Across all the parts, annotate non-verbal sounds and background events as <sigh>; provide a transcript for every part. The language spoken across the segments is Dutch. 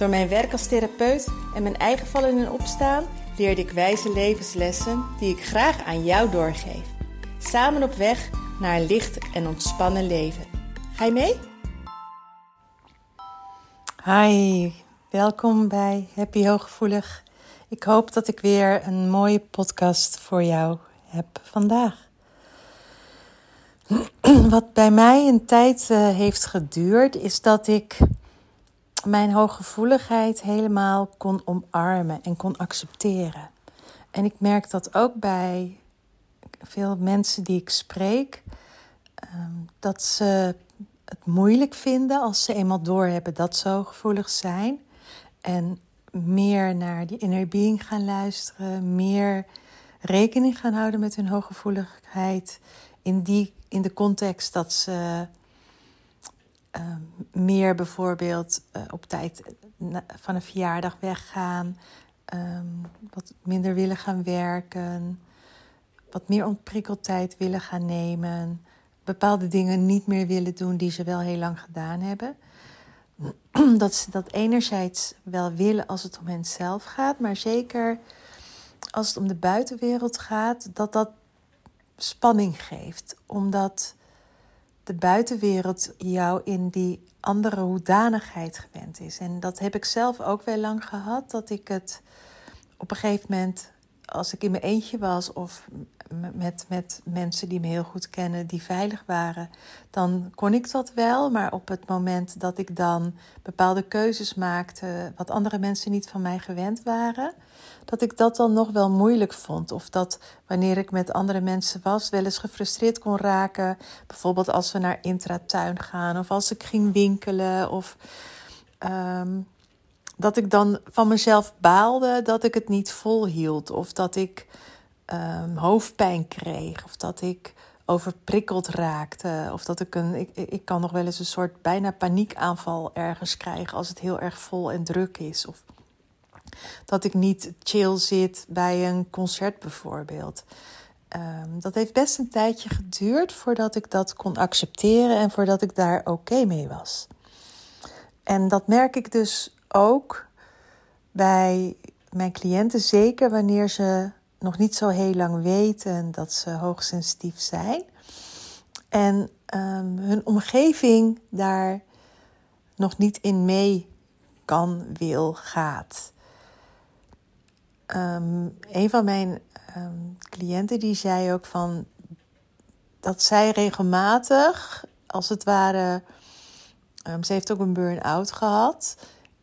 Door mijn werk als therapeut en mijn eigen vallen en opstaan leerde ik wijze levenslessen die ik graag aan jou doorgeef. Samen op weg naar een licht en ontspannen leven. Ga je mee? Hi, welkom bij Happy Hooggevoelig. Ik hoop dat ik weer een mooie podcast voor jou heb vandaag. <clears throat> Wat bij mij een tijd uh, heeft geduurd, is dat ik mijn hooggevoeligheid helemaal kon omarmen en kon accepteren. En ik merk dat ook bij veel mensen die ik spreek, um, dat ze het moeilijk vinden als ze eenmaal doorhebben dat ze hooggevoelig zijn. En meer naar die inner being gaan luisteren, meer rekening gaan houden met hun hooggevoeligheid. In, die, in de context dat ze uh, meer bijvoorbeeld uh, op tijd van een verjaardag weggaan, um, wat minder willen gaan werken, wat meer ontprikkeltijd willen gaan nemen, bepaalde dingen niet meer willen doen die ze wel heel lang gedaan hebben. <clears throat> Dat ze dat enerzijds wel willen als het om hen zelf gaat, maar zeker als het om de buitenwereld gaat, dat dat spanning geeft. Omdat de buitenwereld jou in die andere hoedanigheid gewend is. En dat heb ik zelf ook wel lang gehad, dat ik het op een gegeven moment, als ik in mijn eentje was of met, met mensen die me heel goed kennen, die veilig waren, dan kon ik dat wel. Maar op het moment dat ik dan bepaalde keuzes maakte, wat andere mensen niet van mij gewend waren, dat ik dat dan nog wel moeilijk vond. Of dat wanneer ik met andere mensen was, wel eens gefrustreerd kon raken. Bijvoorbeeld als we naar intratuin gaan of als ik ging winkelen. Of um, dat ik dan van mezelf baalde dat ik het niet volhield. Of dat ik um, hoofdpijn kreeg. Of dat ik overprikkeld raakte. Of dat ik een. Ik, ik kan nog wel eens een soort bijna paniekaanval ergens krijgen als het heel erg vol en druk is. Of dat ik niet chill zit bij een concert bijvoorbeeld. Um, dat heeft best een tijdje geduurd voordat ik dat kon accepteren en voordat ik daar oké mee was. En dat merk ik dus ook bij mijn cliënten, zeker wanneer ze nog niet zo heel lang weten dat ze hoogsensitief zijn. En um, hun omgeving daar nog niet in mee kan, wil, gaat. Um, een van mijn um, cliënten die zei ook van dat zij regelmatig, als het ware, ze heeft ook een burn-out gehad.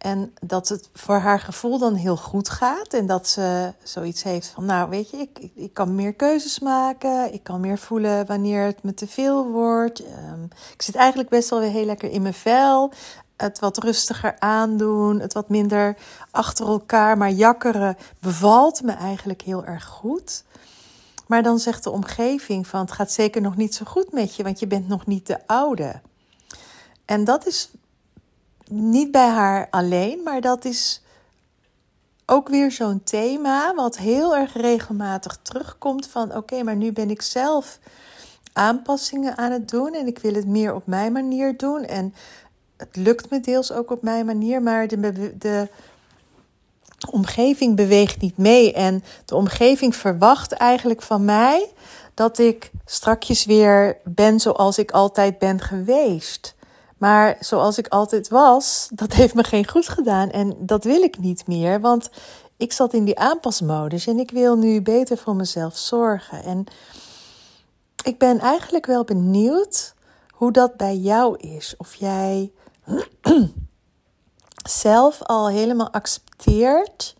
En dat het voor haar gevoel dan heel goed gaat. En dat ze zoiets heeft van, nou weet je, ik, ik, kan meer keuzes maken. Ik kan meer voelen wanneer het me te veel wordt. Um, ik zit eigenlijk best wel weer heel lekker in mijn vel. Het wat rustiger aandoen. Het wat minder achter elkaar, maar jakkeren bevalt me eigenlijk heel erg goed. Maar dan zegt de omgeving van, het gaat zeker nog niet zo goed met je, want je bent nog niet de oude. En dat is niet bij haar alleen, maar dat is ook weer zo'n thema wat heel erg regelmatig terugkomt van oké, maar nu ben ik zelf aanpassingen aan het doen en ik wil het meer op mijn manier doen en het lukt me deels ook op mijn manier, maar de, de omgeving beweegt niet mee en de omgeving verwacht eigenlijk van mij dat ik strakjes weer ben zoals ik altijd ben geweest. Maar zoals ik altijd was, dat heeft me geen goed gedaan. En dat wil ik niet meer, want ik zat in die aanpasmodus en ik wil nu beter voor mezelf zorgen. En ik ben eigenlijk wel benieuwd hoe dat bij jou is. Of jij <clears throat> zelf al helemaal accepteert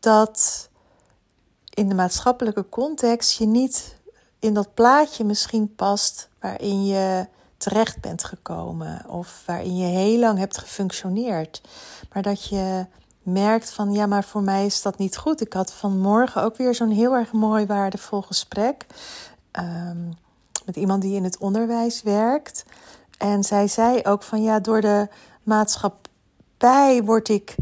dat in de maatschappelijke context je niet in dat plaatje misschien past waarin je terecht bent gekomen of waarin je heel lang hebt gefunctioneerd. Maar dat je merkt van ja, maar voor mij is dat niet goed. Ik had vanmorgen ook weer zo'n heel erg mooi waardevol gesprek um, met iemand die in het onderwijs werkt. En zij zei ook van ja, door de maatschappij word ik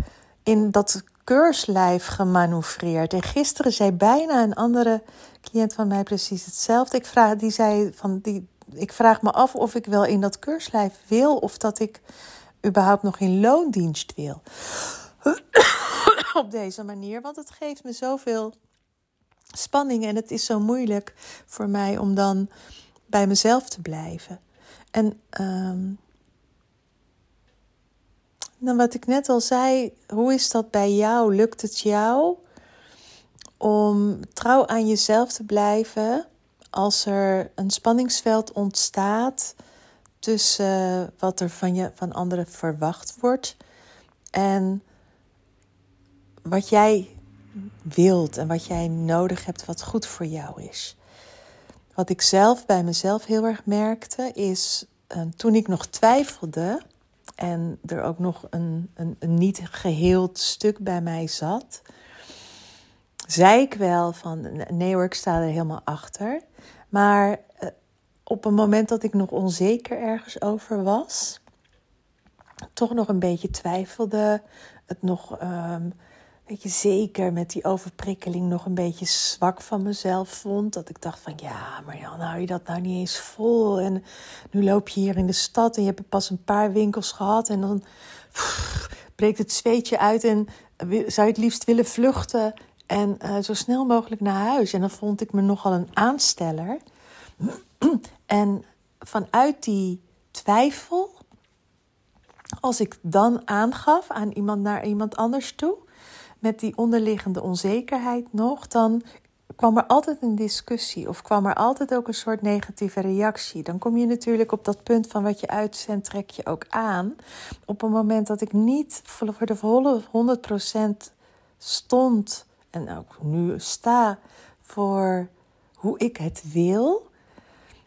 in dat keurslijf gemanoeuvreerd. En gisteren zei bijna een andere cliënt van mij precies hetzelfde. Ik vraag, die zei van die, ik vraag me af of ik wel in dat keurslijf wil of dat ik überhaupt nog in loondienst wil. Op deze manier, want het geeft me zoveel spanning en het is zo moeilijk voor mij om dan bij mezelf te blijven. En dan wat ik net al zei, hoe is dat bij jou? Lukt het jou om trouw aan jezelf te blijven als er een spanningsveld ontstaat tussen wat er van, je, van anderen verwacht wordt en wat jij wilt en wat jij nodig hebt, wat goed voor jou is. Wat ik zelf bij mezelf heel erg merkte, is ehm, toen ik nog twijfelde en er ook nog een, een, een niet geheeld stuk bij mij zat, zei ik wel van nee hoor, ik sta er helemaal achter. Maar eh, op een moment dat ik nog onzeker ergens over was, toch nog een beetje twijfelde, het nog um, weet je, zeker met die overprikkeling nog een beetje zwak van mezelf vond. Dat ik dacht van ja, maar Jan, hou je dat nou niet eens vol? En nu loop je hier in de stad en je hebt pas een paar winkels gehad en dan breekt het zweetje uit en zou je het liefst willen vluchten en uh, zo snel mogelijk naar huis. En dan vond ik me nogal een aansteller. <clears throat> en vanuit die twijfel, als ik dan aangaf aan iemand naar iemand anders toe, met die onderliggende onzekerheid nog, dan kwam er altijd een discussie of kwam er altijd ook een soort negatieve reactie. Dan kom je natuurlijk op dat punt van wat je uitzendt, trek je ook aan. Op een moment dat ik niet voor de volle 100% stond en ook nu sta voor hoe ik het wil,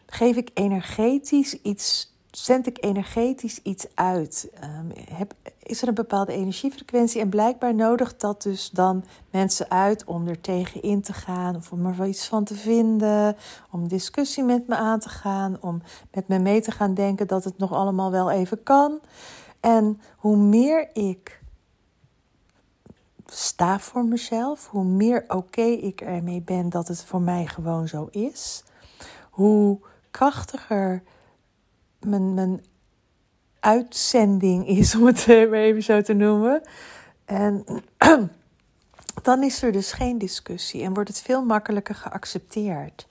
geef ik energetisch iets zend ik energetisch iets uit? Um, heb, is er een bepaalde energiefrequentie? En blijkbaar nodigt dat dus dan mensen uit om er tegen in te gaan, of om er wel iets van te vinden, om discussie met me aan te gaan, om met me mee te gaan denken dat het nog allemaal wel even kan. En hoe meer ik sta voor mezelf, hoe meer oké ik ermee ben dat het voor mij gewoon zo is, hoe krachtiger mijn, mijn uitzending is, <laughs> om het even zo te noemen. En <clears throat> dan is er dus geen discussie en wordt het veel makkelijker geaccepteerd.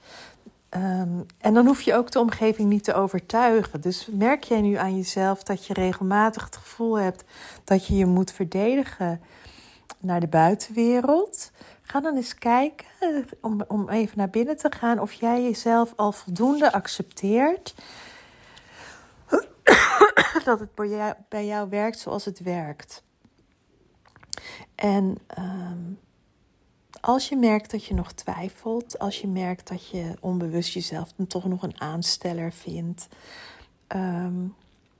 Um, en dan hoef je ook de omgeving niet te overtuigen. Dus merk jij nu aan jezelf dat je regelmatig het gevoel hebt dat je je moet verdedigen naar de buitenwereld? Ga dan eens kijken, om, om even naar binnen te gaan, of jij jezelf al voldoende accepteert <coughs> dat het bij jou, werkt zoals het werkt. En ehm, als je merkt dat je nog twijfelt, als je merkt dat je onbewust jezelf toch nog een aansteller vindt. Ehm,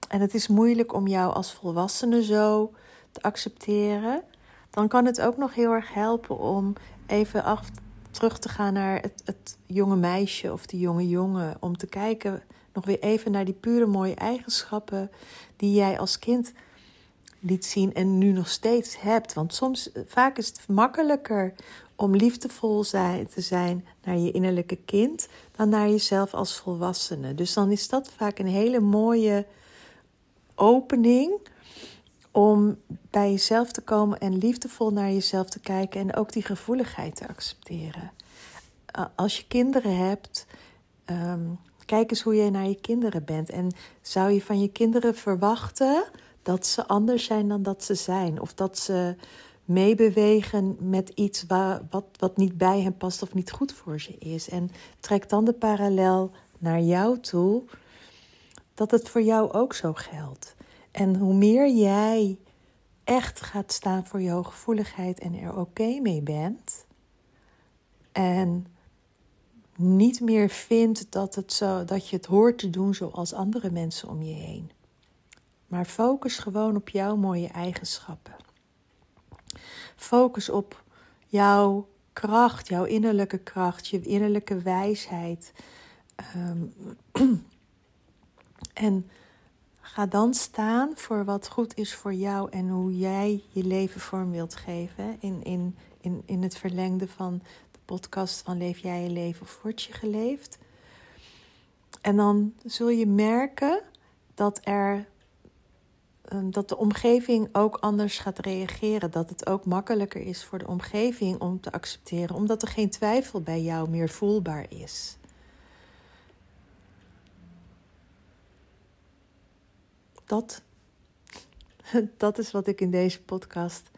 en het is moeilijk om jou als volwassene zo te accepteren. Dan kan het ook nog heel erg helpen om even af, terug te gaan naar het, het jonge meisje of de jonge jongen. Om te kijken nog weer even naar die pure mooie eigenschappen die jij als kind liet zien en nu nog steeds hebt. Want soms, vaak is het makkelijker om liefdevol zijn, te zijn naar je innerlijke kind dan naar jezelf als volwassene. Dus dan is dat vaak een hele mooie opening om bij jezelf te komen en liefdevol naar jezelf te kijken en ook die gevoeligheid te accepteren. Als je kinderen hebt, ehm, Kijk eens hoe jij naar je kinderen bent. En zou je van je kinderen verwachten dat ze anders zijn dan dat ze zijn? Of dat ze meebewegen met iets wat, wat niet bij hen past of niet goed voor ze is. En trek dan de parallel naar jou toe, dat het voor jou ook zo geldt. En hoe meer jij echt gaat staan voor je hooggevoeligheid en er oké mee bent. En niet meer vindt dat, het zo, dat je het hoort te doen zoals andere mensen om je heen. Maar focus gewoon op jouw mooie eigenschappen. Focus op jouw kracht, jouw innerlijke kracht, je innerlijke wijsheid. Ehm, <clears throat> en ga dan staan voor wat goed is voor jou en hoe jij je leven vorm wilt geven. In, in, in, in het verlengde van de podcast van Leef jij je leven of word je geleefd? En dan zul je merken dat er Ehm, dat de omgeving ook anders gaat reageren. Dat het ook makkelijker is voor de omgeving om te accepteren, omdat er geen twijfel bij jou meer voelbaar is. Dat, <laughs> dat is wat ik in deze podcast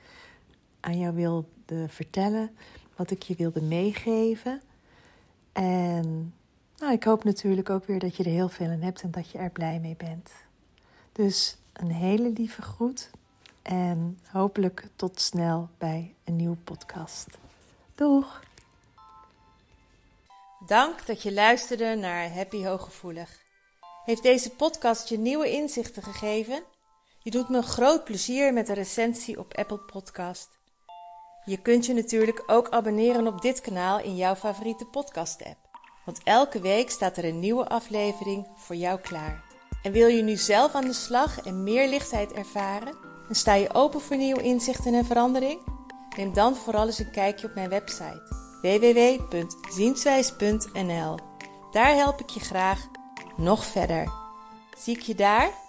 aan jou wilde vertellen, wat ik je wilde meegeven. En nou, ik hoop natuurlijk ook weer dat je er heel veel in hebt en dat je er blij mee bent. Dus een hele lieve groet en hopelijk tot snel bij een nieuwe podcast. Doeg! Dank dat je luisterde naar Happy Hooggevoelig. Heeft deze podcast je nieuwe inzichten gegeven? Je doet me een groot plezier met een recensie op Apple Podcast. Je kunt je natuurlijk ook abonneren op dit kanaal in jouw favoriete podcast-app. Want elke week staat er een nieuwe aflevering voor jou klaar. En wil je nu zelf aan de slag en meer lichtheid ervaren? En sta je open voor nieuwe inzichten en verandering? Neem dan vooral eens een kijkje op mijn website www.zienswijs.nl. Daar help ik je graag nog verder. Zie ik je daar?